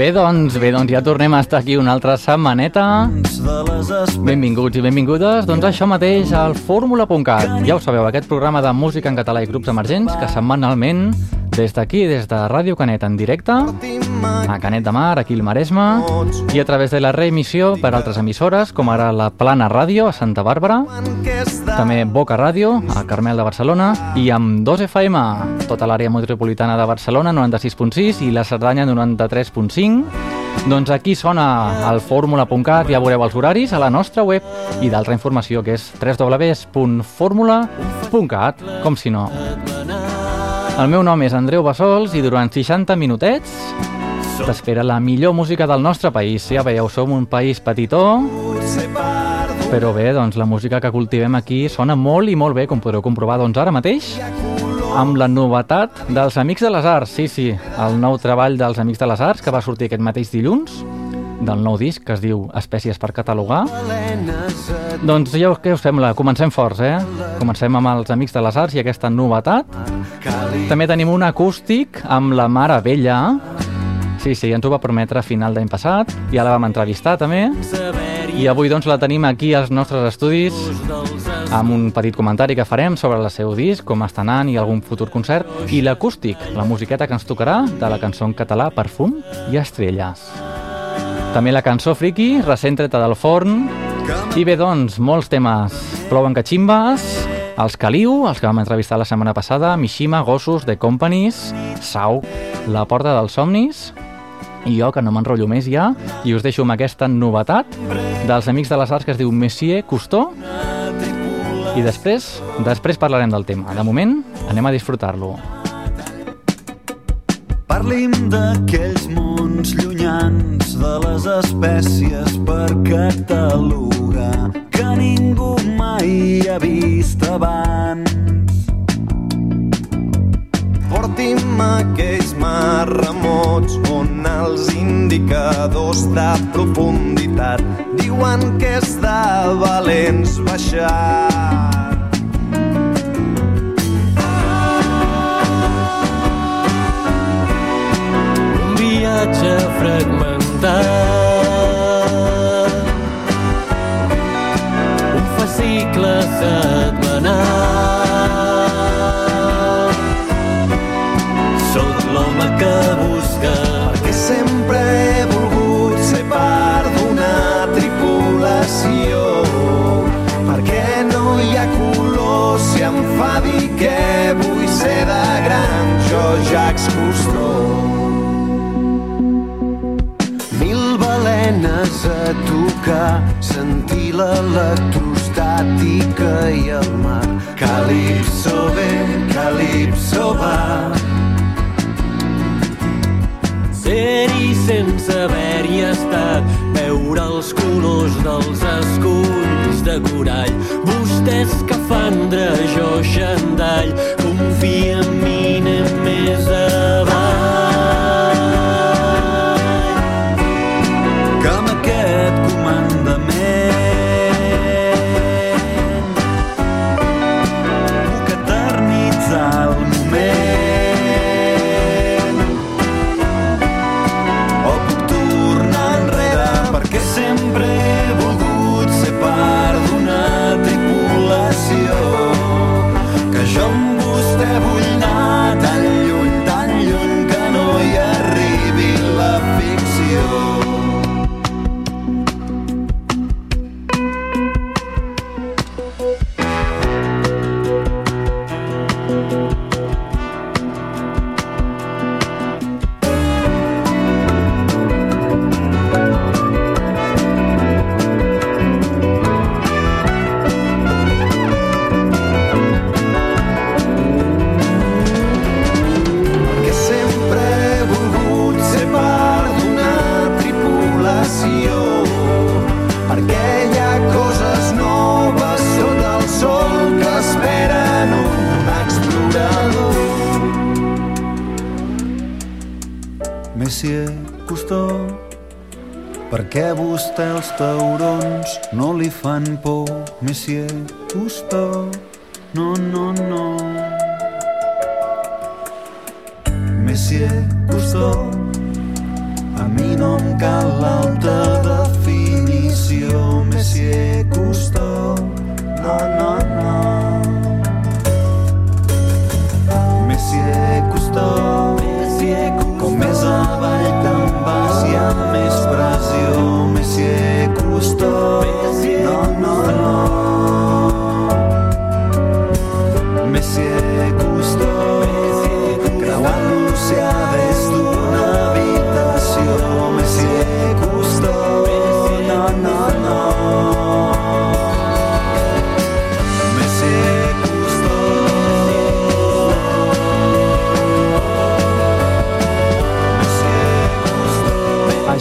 Bé, doncs, bé, doncs ja tornem a estar aquí una altra setmaneta. Benvinguts i benvingudes, doncs això mateix al fórmula.cat. Ja ho sabeu, aquest programa de música en català i grups emergents que setmanalment des d'aquí, des de Ràdio Canet en directe, a Canet de Mar, aquí al Maresme, i a través de la reemissió per altres emissores, com ara la Plana Ràdio, a Santa Bàrbara, també Boca Ràdio, a Carmel de Barcelona, i amb 2 FM, tota l'àrea metropolitana de Barcelona, 96.6, i la Cerdanya, 93.5. Doncs aquí sona el fórmula.cat, ja veureu els horaris a la nostra web i d'altra informació que és www.formula.cat, com si no. El meu nom és Andreu Bassols i durant 60 minutets t'espera la millor música del nostre país. Ja veieu, som un país petitó, però bé, doncs la música que cultivem aquí sona molt i molt bé, com podreu comprovar doncs ara mateix amb la novetat dels Amics de les Arts. Sí, sí, el nou treball dels Amics de les Arts que va sortir aquest mateix dilluns del nou disc que es diu Espècies per catalogar. Doncs ja què us sembla? Comencem forts, eh? Comencem amb els Amics de les Arts i aquesta novetat. També tenim un acústic amb la Mare Vella. Sí, sí, ens ho va prometre a final d'any passat. Ja la vam entrevistar també. I avui doncs la tenim aquí als nostres estudis amb un petit comentari que farem sobre el seu disc, com està anant i algun futur concert, i l'acústic, la musiqueta que ens tocarà de la cançó en català Perfum i Estrelles. També la cançó Friki, recent treta del forn, i bé, doncs, molts temes. Plouen catximbes, els Caliu, els que vam entrevistar la setmana passada, Mishima, Gossos, The Companies, Sau, La Porta dels Somnis, i jo, que no m'enrotllo més ja, i us deixo amb aquesta novetat dels Amics de les Arts que es diu Messier Cousteau, i després, després parlarem del tema. De moment, anem a disfrutar-lo. Parlim d'aquells mons llunyans de les espècies per catalogar que ningú mai ha vist abans. Porti'm aquells mars remots on els indicadors de profunditat diuen que és de valents baixar. Un viatge fragmentat. Un fascicle setmanal. Sóc l'home que busca perquè sempre he volgut ser part d'una tripulació. Perquè no hi ha color si em fa dir que vull ser de gran. Jo Jacques Cousteau tocar sentir l'electrostàtica i el mar. Calipso ve, Calipso va. Ser-hi sense haver-hi estat, veure els colors dels esculls de corall, vostè escafandra, jo xandall, confia en mi,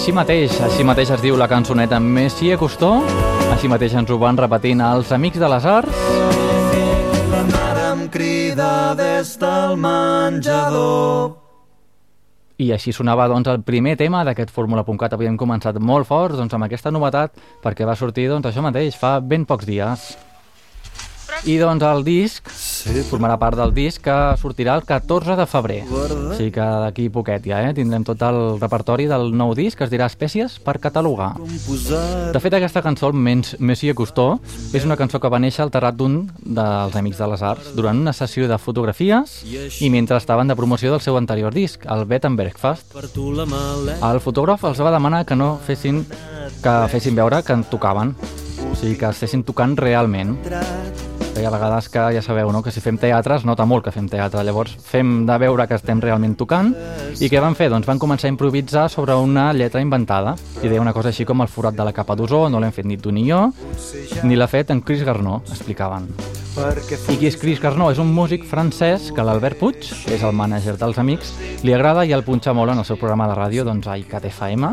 Així mateix, així mateix es diu la cançoneta Messi Costó, així mateix ens ho van repetint els Amics de les Arts. La mare em crida des del menjador. I així sonava doncs, el primer tema d'aquest Fórmula.cat. Avui hem començat molt forts doncs, amb aquesta novetat perquè va sortir doncs, això mateix, fa ben pocs dies. I doncs el disc formarà part del disc que sortirà el 14 de febrer. O sigui que d'aquí poquet ja eh? tindrem tot el repertori del nou disc que es dirà Espècies per catalogar. De fet, aquesta cançó, el Mens Messi Costó, és una cançó que va néixer al terrat d'un dels Amics de les Arts durant una sessió de fotografies i mentre estaven de promoció del seu anterior disc, el Bed and Breakfast. El fotògraf els va demanar que no fessin que fessin veure que en tocaven, o sigui, que estessin tocant realment. Hi ha vegades que ja sabeu no? que si fem teatre es nota molt que fem teatre, llavors fem de veure que estem realment tocant i què van fer? Doncs van començar a improvisar sobre una lletra inventada i deia una cosa així com el forat de la capa d'ozó, no l'hem fet ni tu ni jo, ni l'ha fet en Chris Garnó, explicaven. I qui és Chris Garnó? És un músic francès que l'Albert Puig, que és el mànager dels amics, li agrada i el punxa molt en el seu programa de ràdio, doncs a ICAT FM.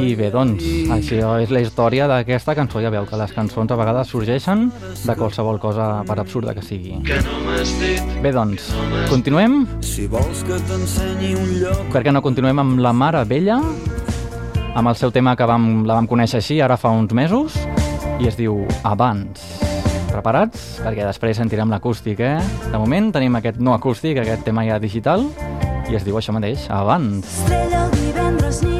I bé, doncs, això és la història d'aquesta cançó. Ja veu que les cançons a vegades sorgeixen de qualsevol cosa per absurda que sigui. Bé, doncs, continuem? Si vols que t'ensenyi un lloc Per què no continuem amb la Mare Vella? Amb el seu tema que vam, la vam conèixer així ara fa uns mesos i es diu Abans. Preparats? Perquè després sentirem l'acústic, eh? De moment tenim aquest no acústic, aquest tema ja digital i es diu això mateix, Abans. Estrella el divendres nit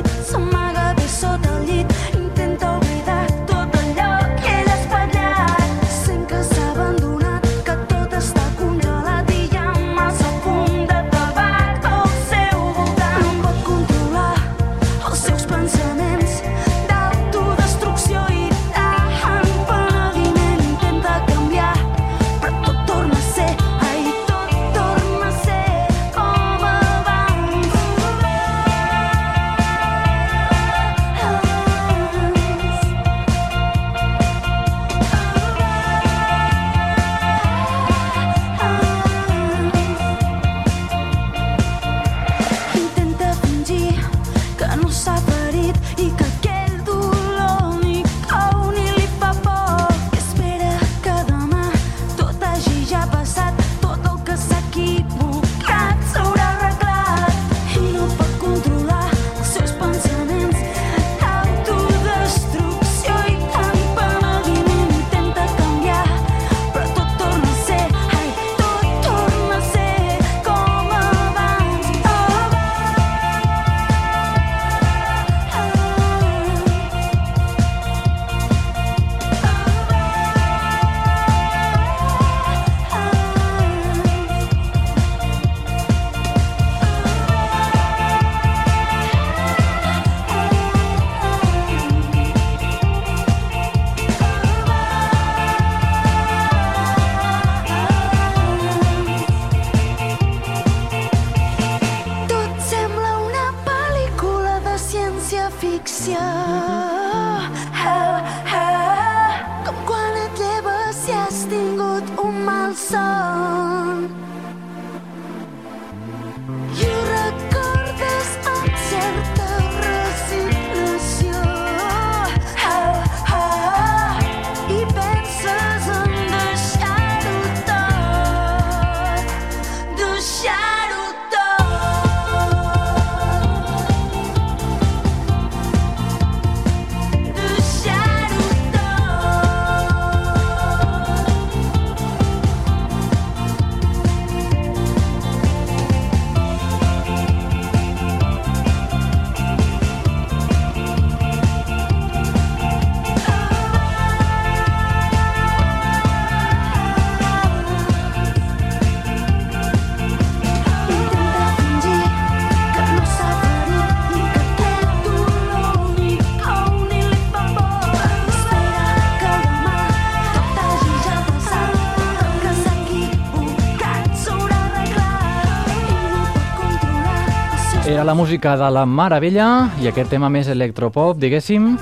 música de la Mare Vella i aquest tema més electropop, diguéssim.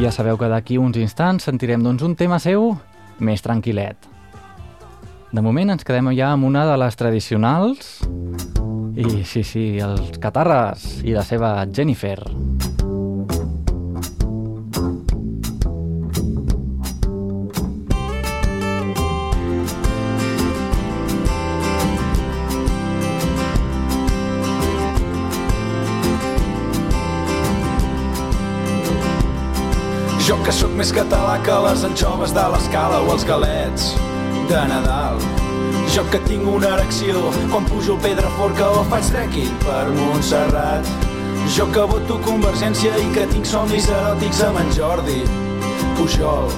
Ja sabeu que d'aquí uns instants sentirem doncs, un tema seu més tranquil·let. De moment ens quedem ja amb una de les tradicionals i sí, sí, els catarres i la seva Jennifer. Jo que sóc més català que les anxoves de l'escala o els galets de Nadal. Jo que tinc una erecció quan pujo al Pedraforca o faig trekking per Montserrat. Jo que voto Convergència i que tinc somnis eròtics amb en Jordi Pujol.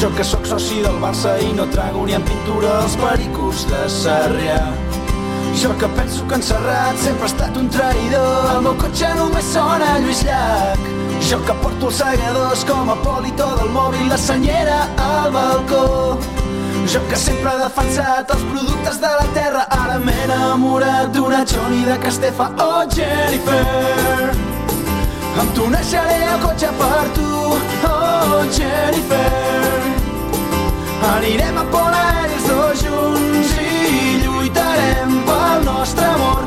Jo que sóc soci del Barça i no trago ni en pintura els pericos de Sarrià. Jo que penso que en Serrat sempre ha estat un traïdor El meu cotxe només sona Lluís Llach Jo que porto els segadors com a polito del mòbil La senyera al balcó. Jo que sempre he defensat els productes de la terra Ara m'he enamorat d'una Johnny de Castefa. Oh Jennifer tu naixeré el cotxe per tu. Oh Jennifer Anirem a Pol Aeri els dos junts i lluitarem pel nostre amor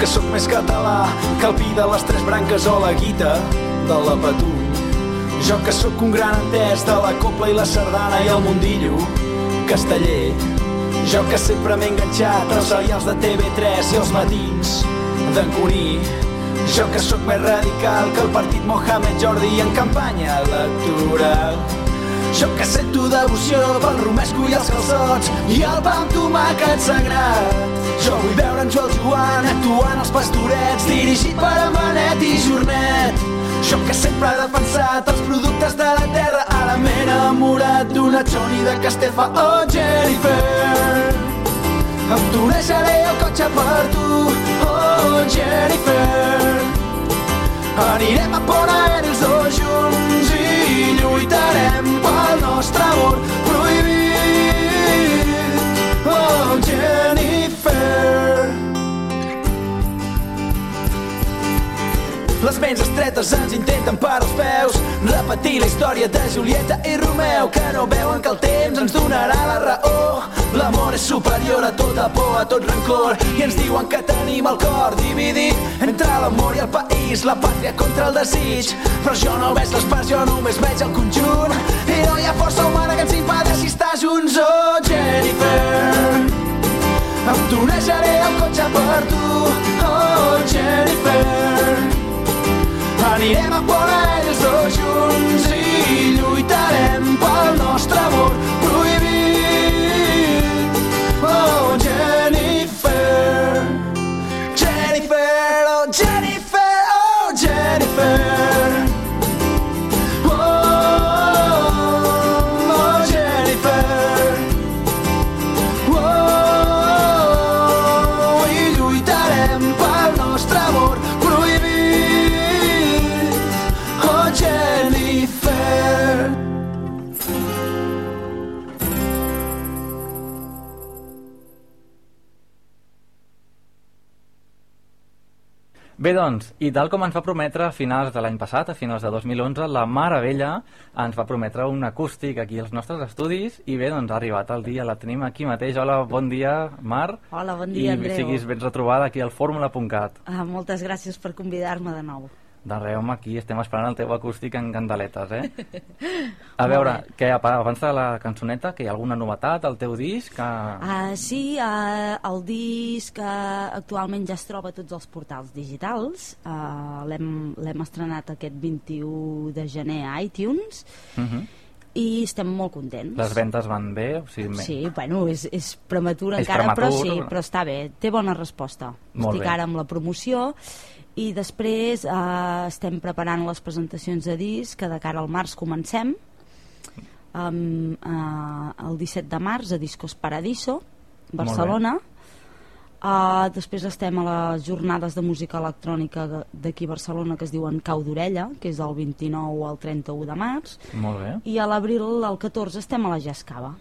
que sóc més català que el pi de les tres branques o la guita de la Patum. Jo que sóc un gran entès de la copla i la sardana i el mundillo casteller. Jo que sempre m'he enganxat als serials de TV3 i els matins d'en Cuní. Jo que sóc més radical que el partit Mohamed Jordi en campanya electoral. Jo que sento devoció pel romesco i els calçots i el pa amb tomàquet sagrat. Jo vull veure Joel Joan actuant als pastorets dirigit per en Benet i Jornet. Jo que sempre he defensat els productes de la terra ara m'he enamorat d'una Johnny de Castefa Oh Jennifer. Tu naixeré el cotxe per tu Oh Jennifer. Anirem a Pont Aeri els dos junts i lluitarem pel nostre amor Les ments estretes ens intenten per als peus. Repetir la història de Julieta i Romeu Que no veuen que el temps ens donarà la raó. L'amor és superior a tota por, a tot rancor I ens diuen que tenim el cor dividit Entre l'amor i el país, la pàtria contra el desig. Però jo no veig les parts, jo només veig el conjunt. I no hi ha força humana que ens impedeixi estar junts. Oh, Jennifer tu naixeré el cotxe per tu. Oh, Jennifer Anirem a Aeri els dos junts i lluitarem pel nostre amor Bé, doncs, i tal com ens va prometre a finals de l'any passat, a finals de 2011, la Mare Vella ens va prometre un acústic aquí als nostres estudis i bé, doncs ha arribat el dia, la tenim aquí mateix. Hola, bon dia, Mar. Hola, bon dia, I Andreu. siguis ben retrobada aquí al fórmula.cat. Ah, moltes gràcies per convidar-me de nou. De res, home, aquí estem esperant el teu acústic en candeletes, eh? A veure, què, apa- abans de la cançoneta, que hi ha alguna novetat al teu disc? Que... Uh, sí, uh, el disc uh, actualment ja es troba a tots els portals digitals. Uh, L'hem estrenat aquest 21 de gener a iTunes Uh -huh. i estem molt contents. Les ventes van bé? O sigui, Sí, bueno, és, és prematur És encara, però prematur. sí, però està bé, té bona resposta. Molt Estic bé. ara amb la promoció i després eh, estem preparant les presentacions de disc que de cara al març comencem. Um, uh, el 17 de març a Discos Paradiso Barcelona. Uh, després estem a les jornades de música electrònica d'aquí a Barcelona que es diuen Cau d'Orella que és del 29 al 31 de març. Molt bé, i a l'abril, el 14, estem a la Jascava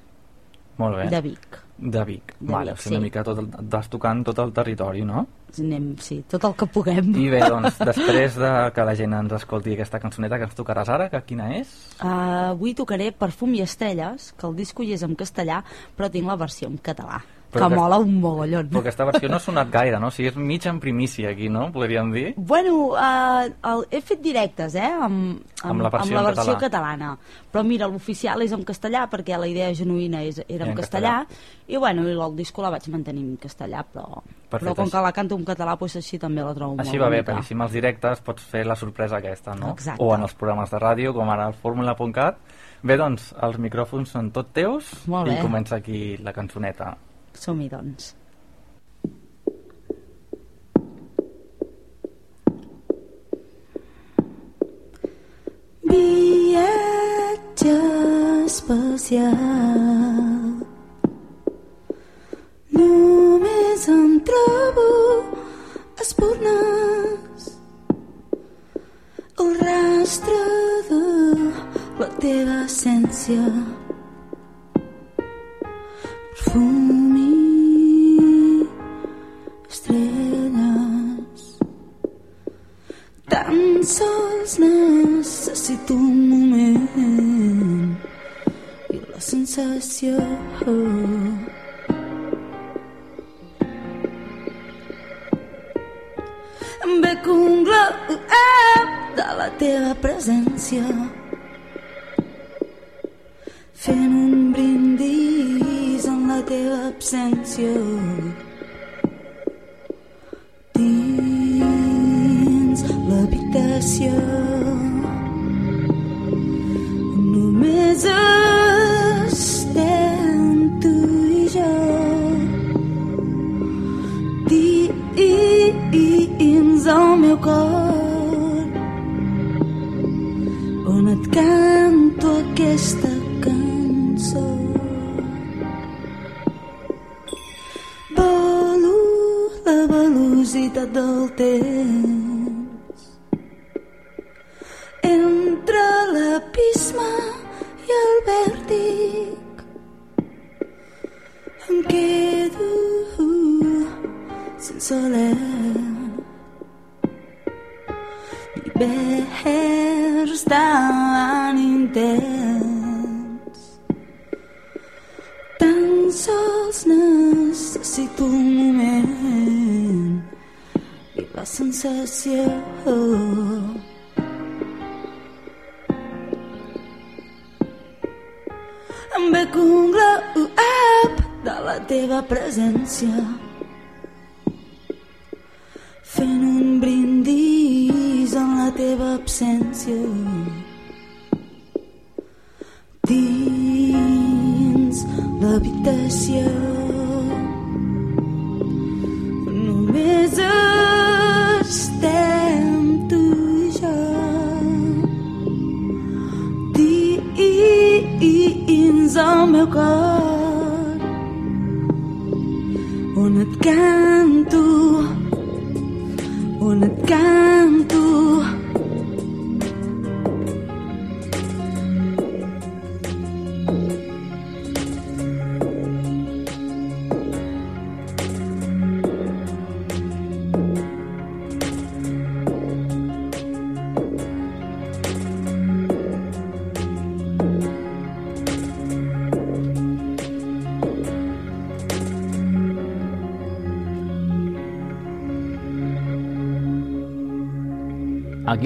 molt bé. de Vic De Vic. De vale, Vic, sigui, una sí. mica tot el, vas tocant tot el territori, no? anem, sí, tot el que puguem I bé, doncs, després de que la gent ens escolti aquesta cançoneta que ens tocaràs ara, que quina és? Uh, avui tocaré Perfum i Estrelles, que el disco hi és en castellà, però tinc la versió en català. Però que que- mola un mogollon. Però aquesta versió no ha sonat gaire, no? O sigui, és mig en primícia aquí, no? Podríem dir. Bueno, uh, el, he fet directes, eh, amb, Amb la versió amb la versió català. catalana. Però mira, l'oficial és en castellà, perquè la idea genuïna és, era en en castellà, i bueno, i el disco la vaig mantenir en castellà, però, Perfecte, però com així- que la canto en català, doncs així també la trobo Així molt va bé, perquè així amb els directes pots fer la sorpresa aquesta, no? Exacte. O en els programes de ràdio, com ara el fórmula.cat. Bé, doncs, els micròfons són tot teus Molt i comença aquí la cançoneta. Som-hi, doncs. Viatge espacial Només em trobo espurnes. El rastre de la teva essència necessito un moment i la sensació em bec un glob de la teva presència fent un brindis en la teva absència sense alè vers tan intens tan sols necessito un moment i la sensació em un glob de la teva presència absència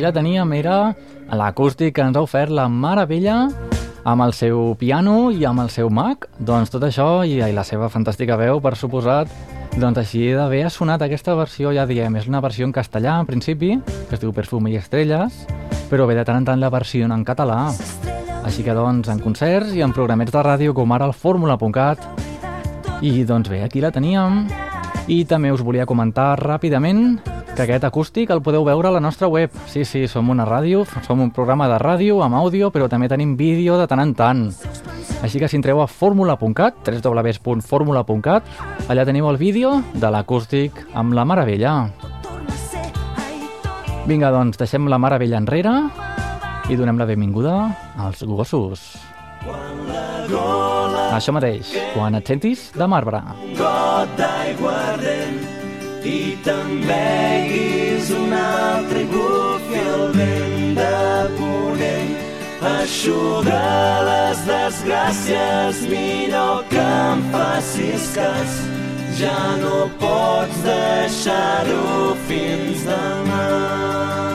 Aquí la teníem, era l'acústic que ens ha ofert la Meravella amb el seu piano i amb el seu Mac. Doncs tot això i, i la seva fantàstica veu, per suposat, doncs així d'haver ha sonat aquesta versió, ja diem, és una versió en castellà, en principi, que es diu Perfume i Estrelles, però ve de tant en tant la versió en català. Així que, doncs, en concerts i en programets de ràdio com ara el fórmula.cat. I, doncs bé, aquí la teníem. I també us volia comentar ràpidament que aquest acústic el podeu veure a la nostra web. Sí, sí, som una ràdio, som un programa de ràdio amb àudio, però també tenim vídeo de tant en tant. Així que si entreu a fórmula.cat, www.formula.cat, allà teniu el vídeo de l'acústic amb la Meravella. Vinga, doncs, deixem la Meravella enrere i donem la benvinguda als gossos. Això mateix, quan et sentis de marbre. got d'aigua ardent i t'embeguis un altre i bufi el vent de ponent Eixuga les desgràcies, millor que em facis cas. Ja no pots deixar-ho fins demà.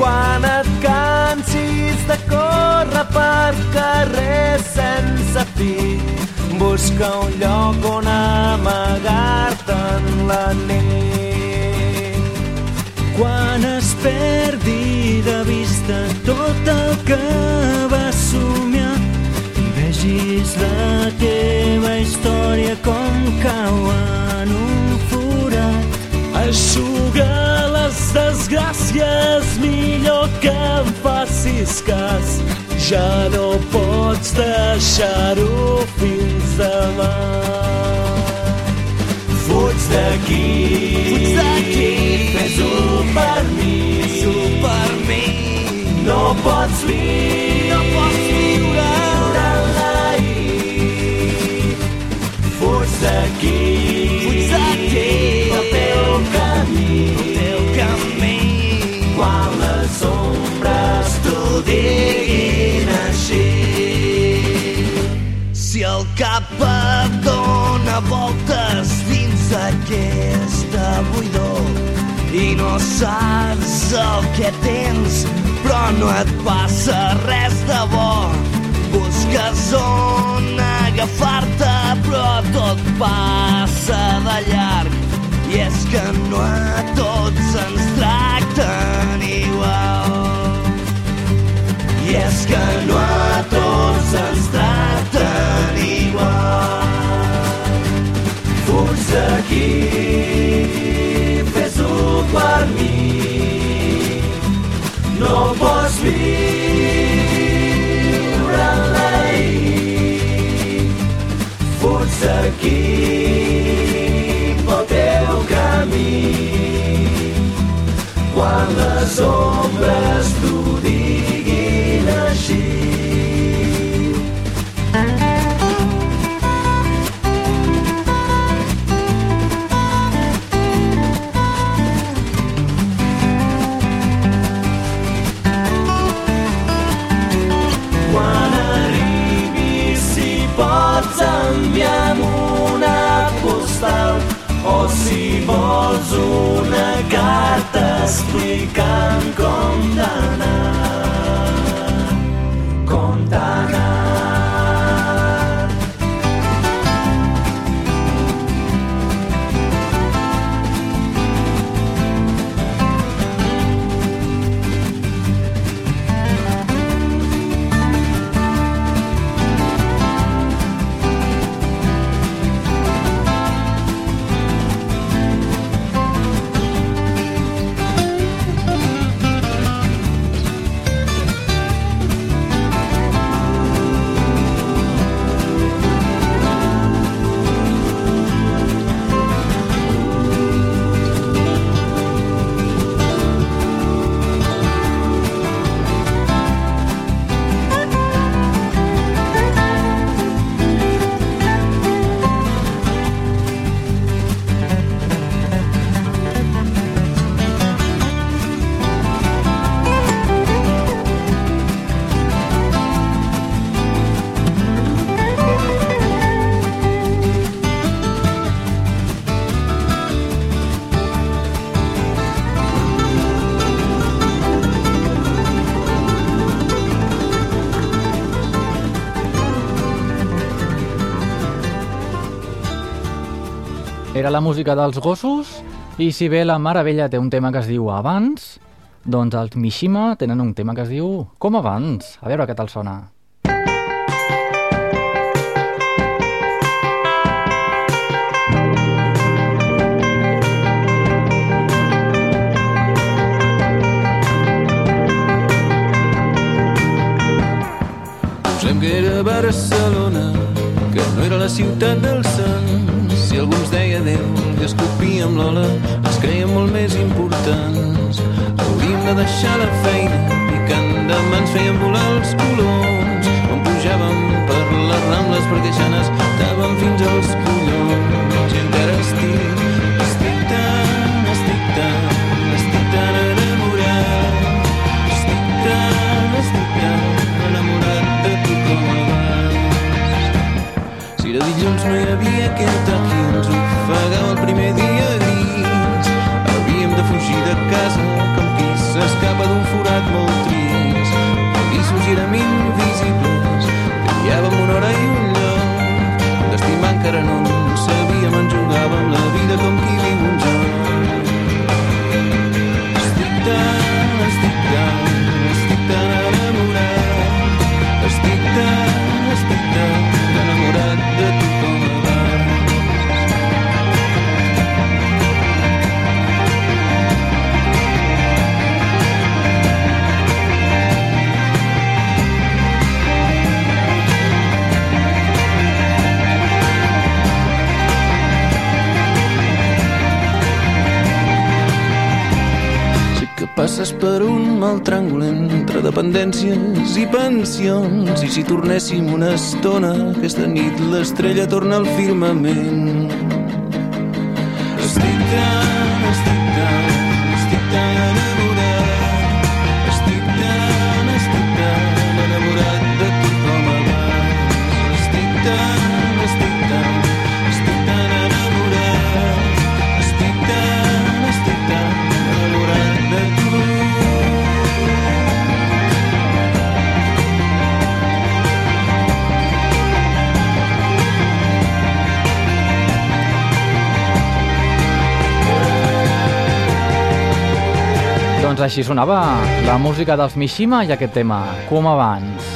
Quan et cansis de córrer per carrers sense fi busca un lloc on amagar-te en la nit. Quan es perdi de vista tot el que vas somiar i vegis la Ja no pots deixar-ho fins demà. Fuig d'aquí, fuig d'aquí, fes-ho per mi, fes-ho per mi. No pots viure, no pots viure l'ahir. Fuig d'aquí, fuig d'aquí, el teu camí. Ombres t'ho diguin així. Si el cap et dona voltes dins d'aquesta buidor i no saps el que tens, però no et passa res de bo. Busques on agafar-te, però tot passa de llarg. I és que no a tots ens tracten igual. I és que no a tots ens tracten igual. Fuig d'aquí, fes-ho per mi. No pots viure en l'ahir. Fuig d'aquí, pel teu camí. Quan les ombres t'ho La música dels gossos i si bé la Maravella té un tema que es diu Abans, doncs els Mishima tenen un tema que es diu Com abans. A veure què tal sona. Posem que era Barcelona no era la ciutat dels sants. Si algú ens deia adeu i escopíem l'ola, ens creiem molt més importants. Hauríem de deixar la feina i endavant ens feien volar els colons. Quan pujàvem per les rambles perquè ja n'estàvem fins als collons. I encara estic, estic tan, estic tan, estic tan enamorat. Estic tan, estic tan enamorat de tu com abans. Si era dilluns no hi havia Kentucky, de casa com qui s'escapa d'un forat molt trist. I érem invisibles, triàvem una hora i un lloc. D'estimar encara no en sabíem, ens jugàvem la vida com qui viu un joc. Estic tan, estic tan, passes per un mal tràngol entre dependències i pensions. I si tornéssim una estona aquesta nit l'estrella torna al firmament. Estic tan, estic tan, estic tan enamorat Doncs així sonava la música dels Mishima i aquest tema, com abans.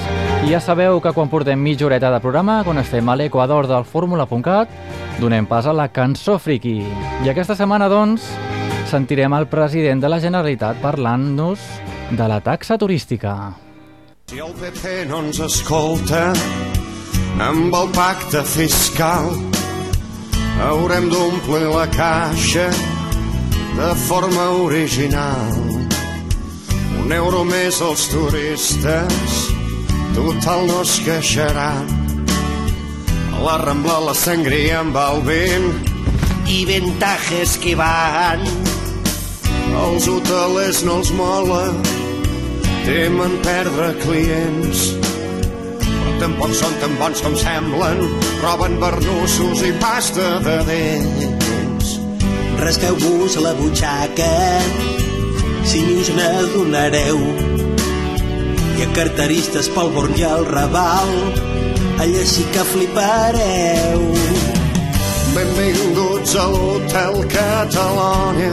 I ja sabeu que quan portem mitja horeta de programa, quan estem a l'equador del fórmula.cat, donem pas a la cançó friki. I aquesta setmana, doncs, sentirem el president de la Generalitat parlant-nos de la taxa turística. Si el PP no ens escolta amb el pacte fiscal haurem d'omplir la caixa de forma original. Un euro més als turistes, total no es queixaran. A la Rambla la sangria amb el vent, Y ventajes que van. els hotelers no els mola, temen perdre clients. Però tampoc són tan bons com semblen, roben barnussos i pasta de dents. Rasqueu-vos la butxaca si ni us n'adonareu. Hi ha carteristes pel Born i el Raval, allà sí que flipareu. Benvinguts a l'Hotel Catalònia.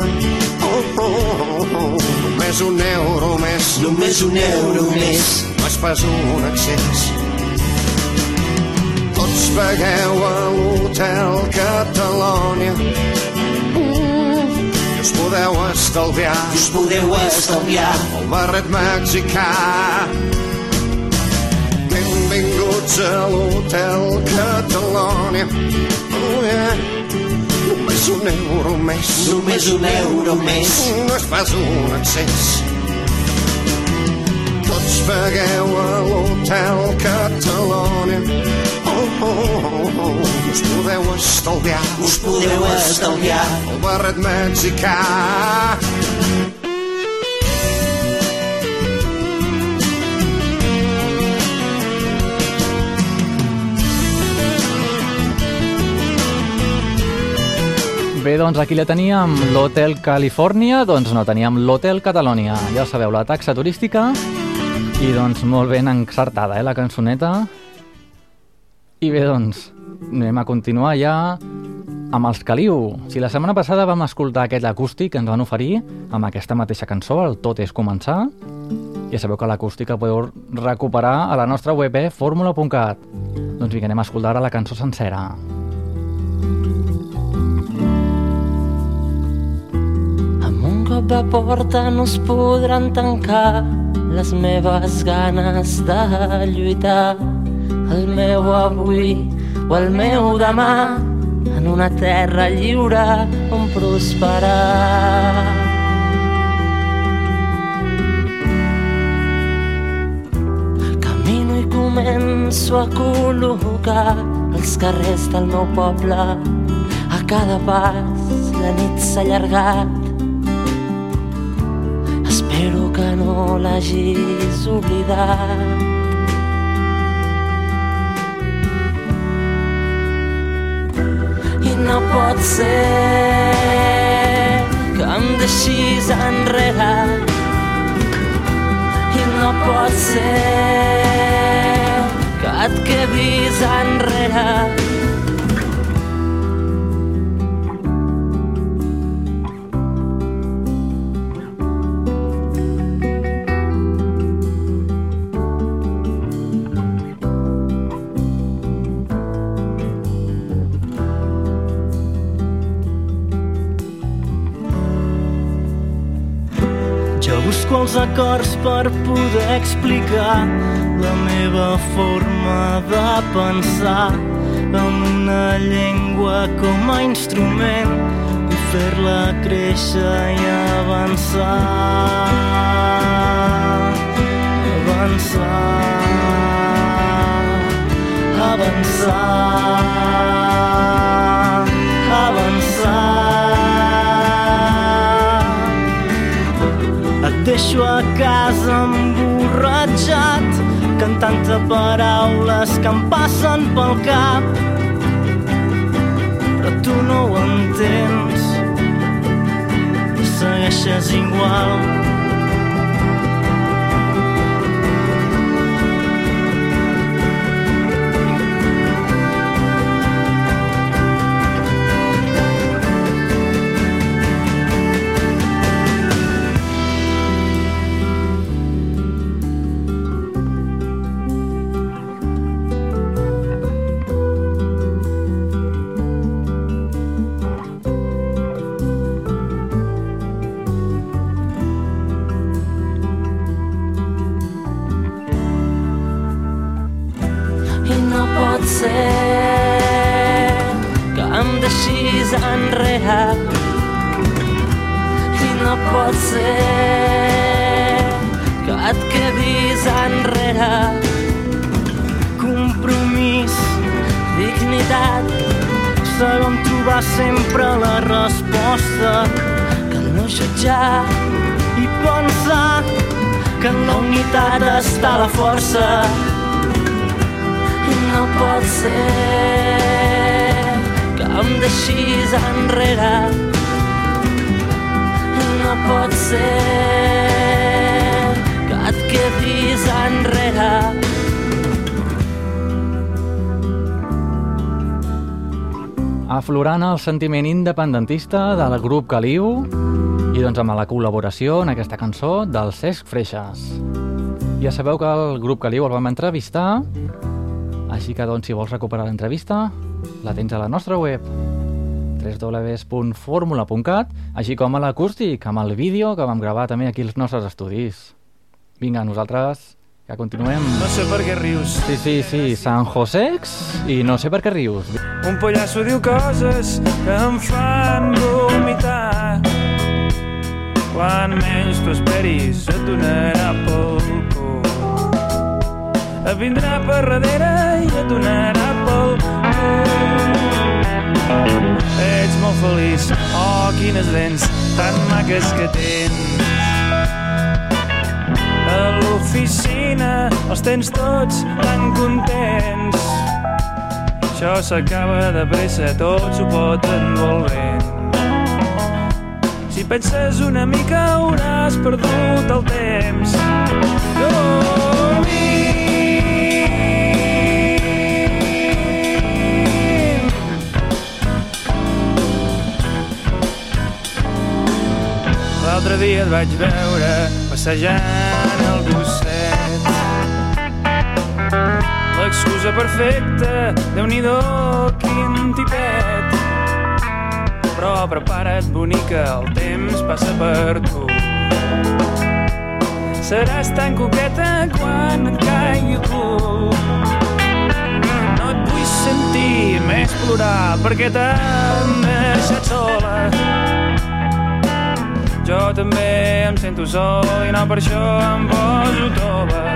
Oh, oh, oh, oh. Només un euro més. Només un euro més. No és pas un accés. Tots pagueu a l'Hotel Catalònia. I us podeu estalviar Us podeu estalviar el barret mexicà. Benvinguts a l'Hotel Catalònia. Oh, yeah. Només un euro més. Només un euro més. No és pas un excés. Tots pagueu a l'Hotel Catalònia. Oh, oh, oh, oh. Us podeu estalviar Us podeu estalviar el barret mexicà. Bé, doncs aquí la teníem, l'Hotel Califòrnia, doncs no, teníem l'Hotel Catalònia. Ja sabeu, la taxa turística, i doncs molt ben encertada, eh, la cançoneta. I bé, doncs, anem a continuar ja amb els Caliu. Si la setmana passada vam escoltar aquest acústic que ens van oferir amb aquesta mateixa cançó, el Tot és començar, ja sabeu que l'acústica podeu recuperar a la nostra web, eh, fórmula.cat. Doncs vinga, anem a escoltar ara la cançó sencera. Amb un cop de porta no es podran tancar les meves ganes de lluitar. El meu avui o el meu demà en una terra lliure on prosperar. Camino i començo a col·locar els carrers del meu poble. A cada pas la nit s'ha allargat. Espero que no l'hagis oblidat. No pot ser que em deixis enrere. I no pot ser que et quedis enrere els acords per poder explicar la meva forma de pensar amb una llengua com a instrument i fer-la créixer i avançar. Avançar. Avançar. Deixo a casa emborratxat cantant-te paraules que em passen pel cap. Però tu no ho entens segueixes igual sentiment independentista del grup Caliu i doncs amb la col·laboració en aquesta cançó del Cesc Freixas. Ja sabeu que el grup Caliu el vam entrevistar, així que doncs si vols recuperar l'entrevista, la tens a la nostra web www.formula.cat, així com a l'acústic, amb el vídeo que vam gravar també aquí als nostres estudis. Vinga, nosaltres que continuem. No sé per què rius. Sí, sí, sí, San Josex i no sé per què rius. Un pollasso diu coses que em fan vomitar. Quan menys t'ho esperis et donarà pel cul. Et vindrà per darrere i et donarà pel cul. Ets molt feliç, oh, quines dents tan maques que tens. L'oficina els tens tots tan contents. Això s'acaba de pressa, tot s'ho pot endur el vent. Si penses una mica hauràs perdut el temps. Dormint. L'altre dia et vaig veure passejant L'excusa perfecta, déu nhi quin tipet. Però prepara't, bonica, el temps passa per tu. Seràs tan coqueta quan et caigui el. No et vull sentir, més plorar, perquè t'han deixat sola. Jo també em sento sol i no per això em poso tova.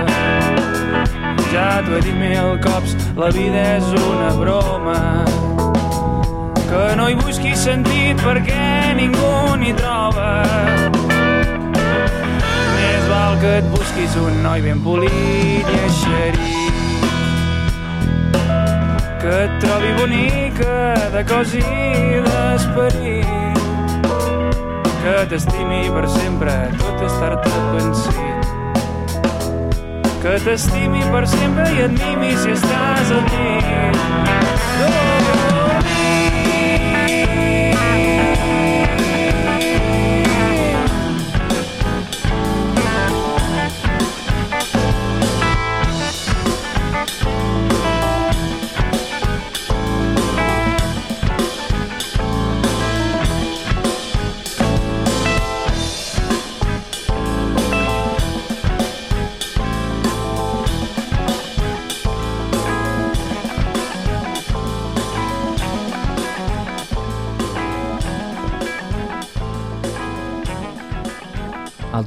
Ja t'ho he dit mil cops, la vida és una broma. Que no hi busqui sentit perquè ningú n'hi troba. Més val que et busquis un noi ben polit i eixerit que et trobi bonica de cos i d'esperit que t'estimi per sempre tot estar-te pensit que t'estimi per sempre i et mimi si estàs al llit El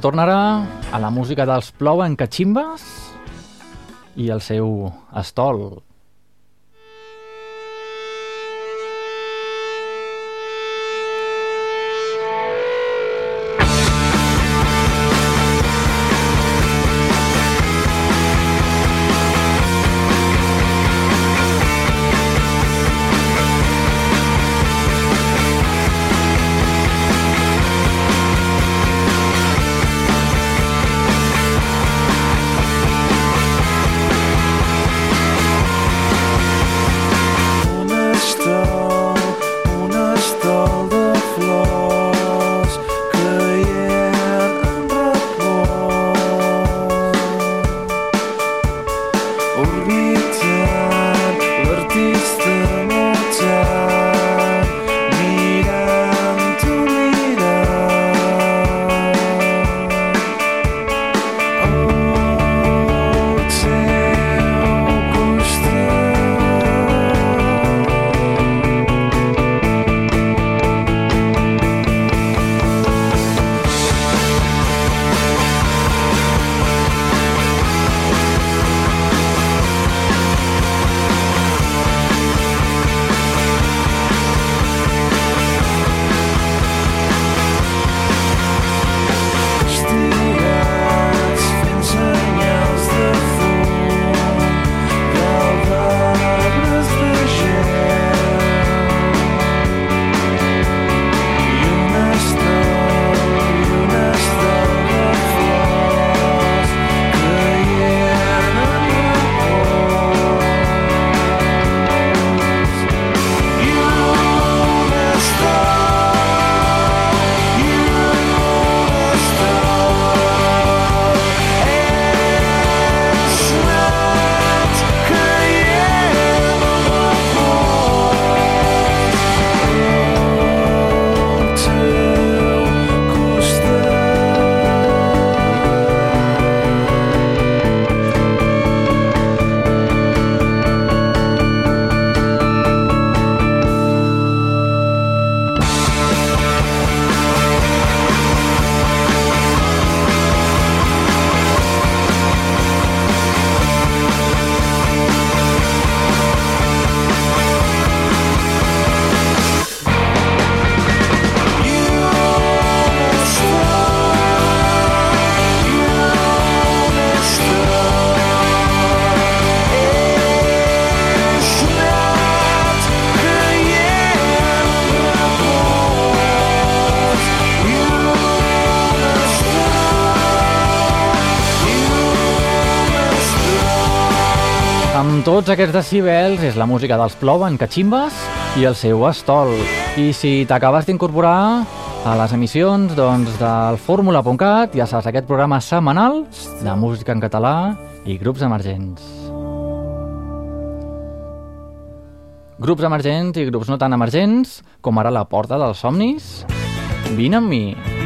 tornarà a la música dels Plouen Cachimbes i el seu estol. Tots aquests decibels és la música dels Plouen Cachimbes i el seu estol. I si t'acabes d'incorporar a les emissions doncs, del fórmula.cat, ja saps, aquest programa setmanal de música en català i grups emergents. Grups emergents i grups no tan emergents, com ara la Porta dels Somnis. Vine amb mi.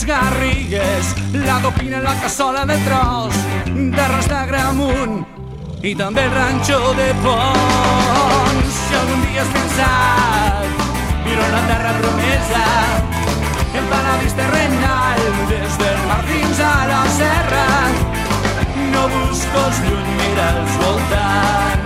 les garrigues, la copina en la cassola de tros, terres de gramunt i també el ranxo de Pons. Si algun dia has pensat, miro la terra promesa, el paradís terrenal, des del mar fins a la serra, no busco els lluny, mira els voltants.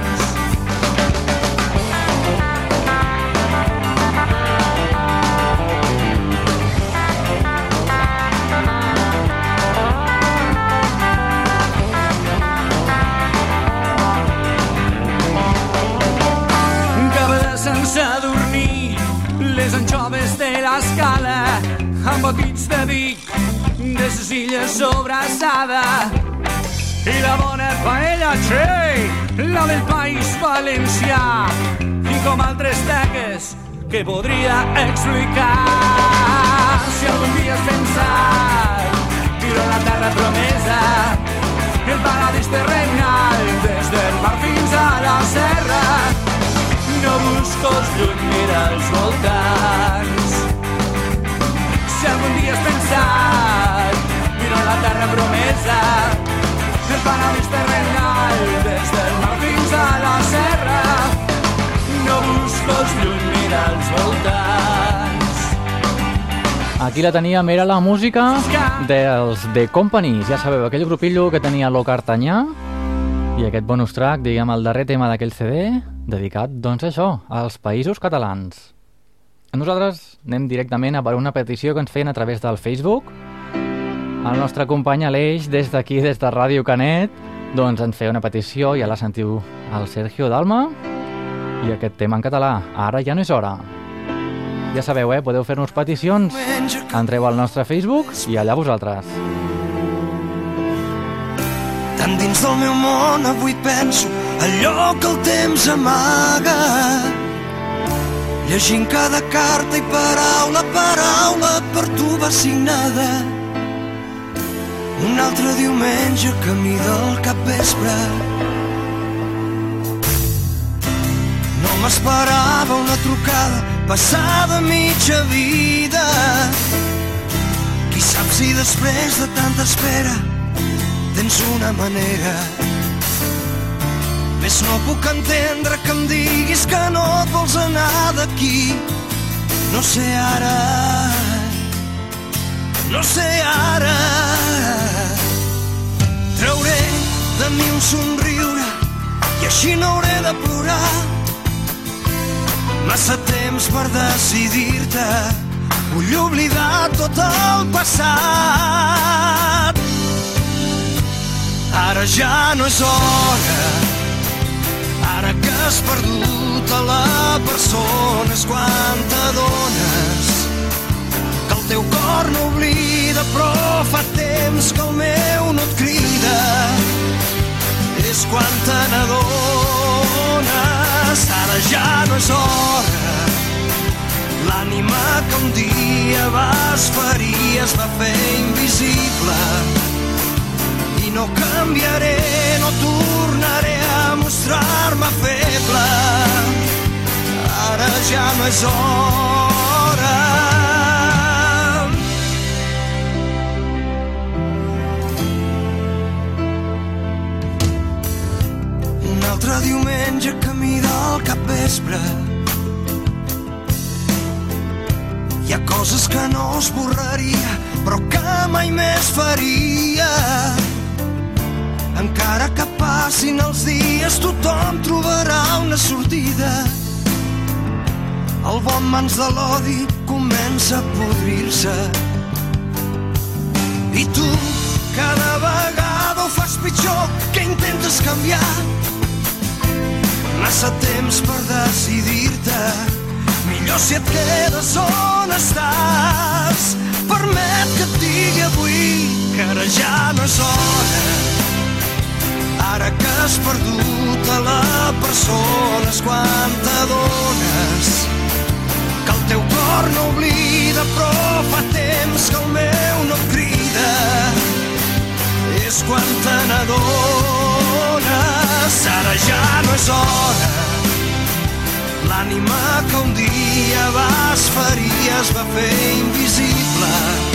l'escala amb botits de Vic de ses illes sobrassada. I la bona paella, che, la del País Valencià i com altres teques que podria explicar. Si algun dia has pensat viure la terra promesa el paradís terrenal des del mar fins a la serra. No busco els lluny, mira els voltants fixat Miro la terra promesa El paradís terrenal Des del mar fins a la serra No busco els lluny, mira els voltants Aquí la teníem, era la música dels The Companies. Ja sabeu, aquell grupillo que tenia Lo Cartanyà i aquest bonus track, diguem, el darrer tema d'aquell CD, dedicat, doncs, a això, als països catalans. Nosaltres anem directament a per una petició que ens feien a través del Facebook. El nostre company Aleix, des d'aquí, des de Ràdio Canet, doncs ens feia una petició, ja la sentiu el Sergio Dalma, i aquest tema en català, Ara ja no és hora. Ja sabeu, eh? Podeu fer-nos peticions. Entreu al nostre Facebook i allà vosaltres. Tan dins del meu món avui penso allò que el temps amaga. Llegint cada carta i paraula paraula per tu va signada. Un altre diumenge camí del capvespre. No m'esperava una trucada passada mitja vida. Qui sap si després de tanta espera tens una manera. Més no puc entendre que em diguis que no et vols anar d'aquí. No sé ara, no sé ara. Trauré de mi un somriure i així no hauré de plorar. Massa temps per decidir-te, vull oblidar tot el passat. Ara ja no és hora, has perdut a la persona és quan t'adones que el teu cor no oblida, però fa temps que el meu no et crida. És quan te n'adones, ara ja no és hora. L'ànima que un dia vas ferir es va fer invisible i no canviaré, no tornaré mostrar-me feble. Ara ja no és hora. Un altre diumenge camí del capvespre. Hi ha coses que no esborraria, però que mai més faria. Encara que passin els dies, tothom trobarà una sortida. El bon mans de l'odi comença a podrir-se. I tu cada vegada ho fas pitjor que intentes canviar. Massa temps per decidir-te. Millor si et quedes on estàs. Permet que et digui avui que ara ja no és hora. Ara que has perdut a la persona és quan t'adones que el teu cor no oblida, però fa temps que el meu no crida. És quan te n'adones, ara ja no és hora. L'ànima que un dia vas ferir es va fer invisible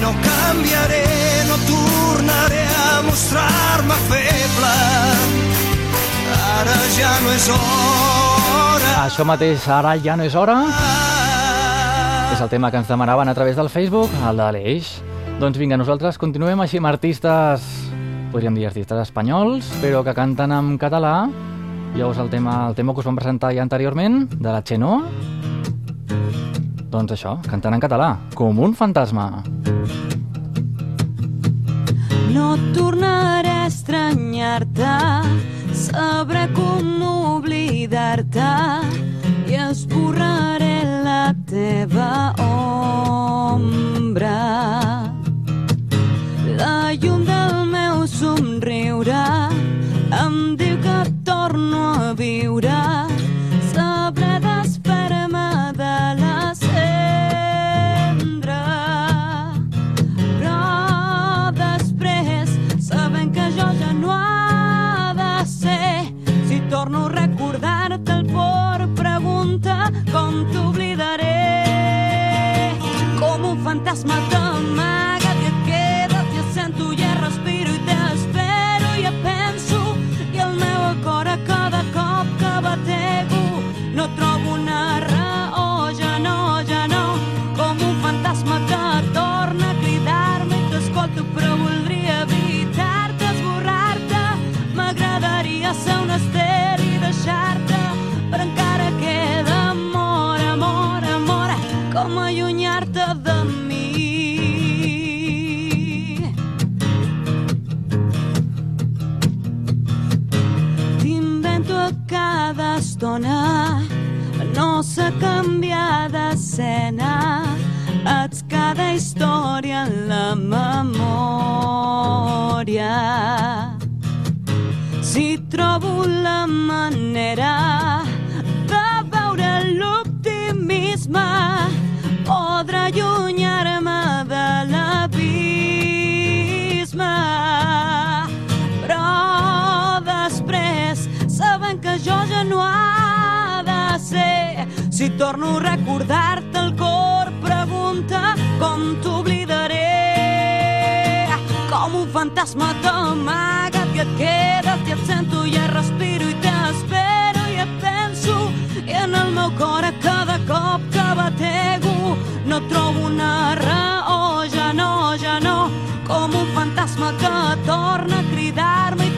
no canviaré, no tornaré a mostrar-me feble. Ara ja no és hora. Això mateix, ara ja no és hora. És el tema que ens demanaven a través del Facebook, el de l'Eix. Doncs vinga, nosaltres continuem així amb artistes, podríem dir artistes espanyols, però que canten en català. Llavors el tema, el tema que us vam presentar ja anteriorment, de la Xenoa, doncs això, cantant en català, com un fantasma. No tornaré a estranyar-te, sabré com oblidar-te i esborraré la teva ombra. La llum del meu somriure em diu que torno a viure.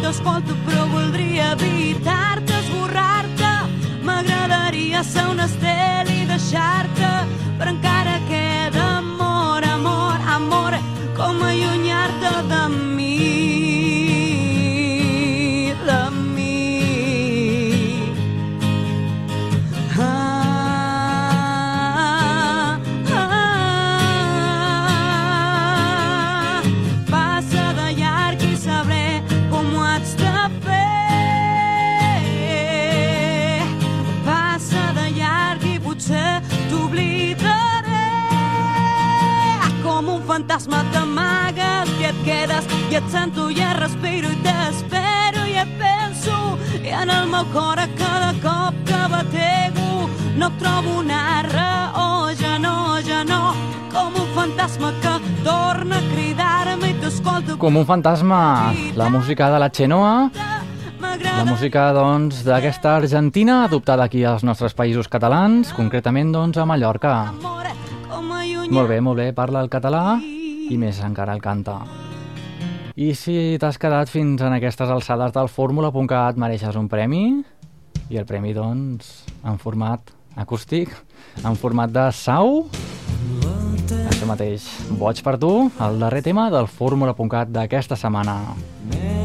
T'escolto però voldria evitar-te, esborrar-te. M'agradaria ser un estel i deixar-te i et sento i et respiro i t'espero. I et penso i en el meu cor a cada cop que batego. No trobo una raó, ja no, ja no. Com un fantasma que torna a cridar-me i t'escolto. Com un fantasma, la música de la Xenoa, la música doncs d'aquesta Argentina adoptada aquí als nostres països catalans, concretament doncs a Mallorca. Molt bé, molt bé, parla el català i més encara el canta. I si t'has quedat fins en aquestes alçades del fórmula.cat mereixes un premi? I el premi doncs en format acústic, en format de sau. Això mateix, Boig per tu, el darrer tema del fórmula.cat d'aquesta setmana. Nena,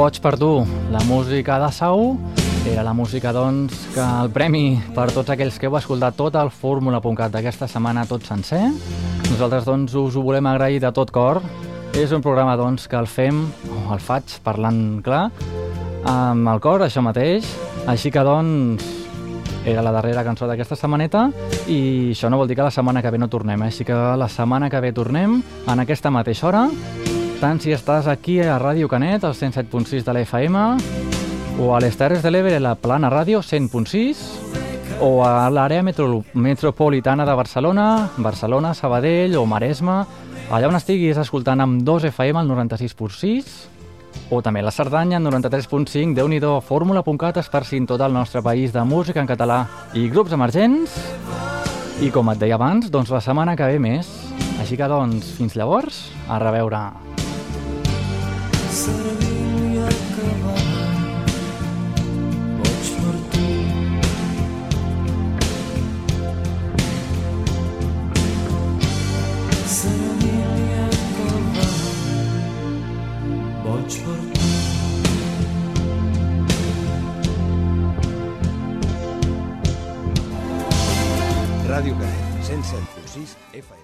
Boig per tu, la música de Sau era la música doncs que el premi per tots aquells que heu escoltat tot el fórmula.cat d'aquesta setmana tot sencer. Nosaltres doncs us ho volem agrair de tot cor. És un programa doncs que el fem, o el faig parlant clar, amb el cor, això mateix. Així que doncs era la darrera cançó d'aquesta setmaneta i això no vol dir que la setmana que ve no tornem, eh? així que la setmana que ve tornem en aquesta mateixa hora tant si estàs aquí a Ràdio Canet, al 107.6 de la FM, o a les Terres de l'Ebre, la Plana Ràdio, 100.6, o a l'àrea metro metropolitana de Barcelona, Barcelona, Sabadell o Maresme, allà on estiguis escoltant amb 2 FM al 96.6, o també la Cerdanya, 93.5, déu nhi fórmula.cat esparcint tot el nostre país de música en català i grups emergents. I com et deia abans, doncs la setmana que ve més. Així que doncs, fins llavors, a reveure. Serviu acabat Boig per tu Serviu acabat Boig per tu Ràdio Canet, 107.6 FM.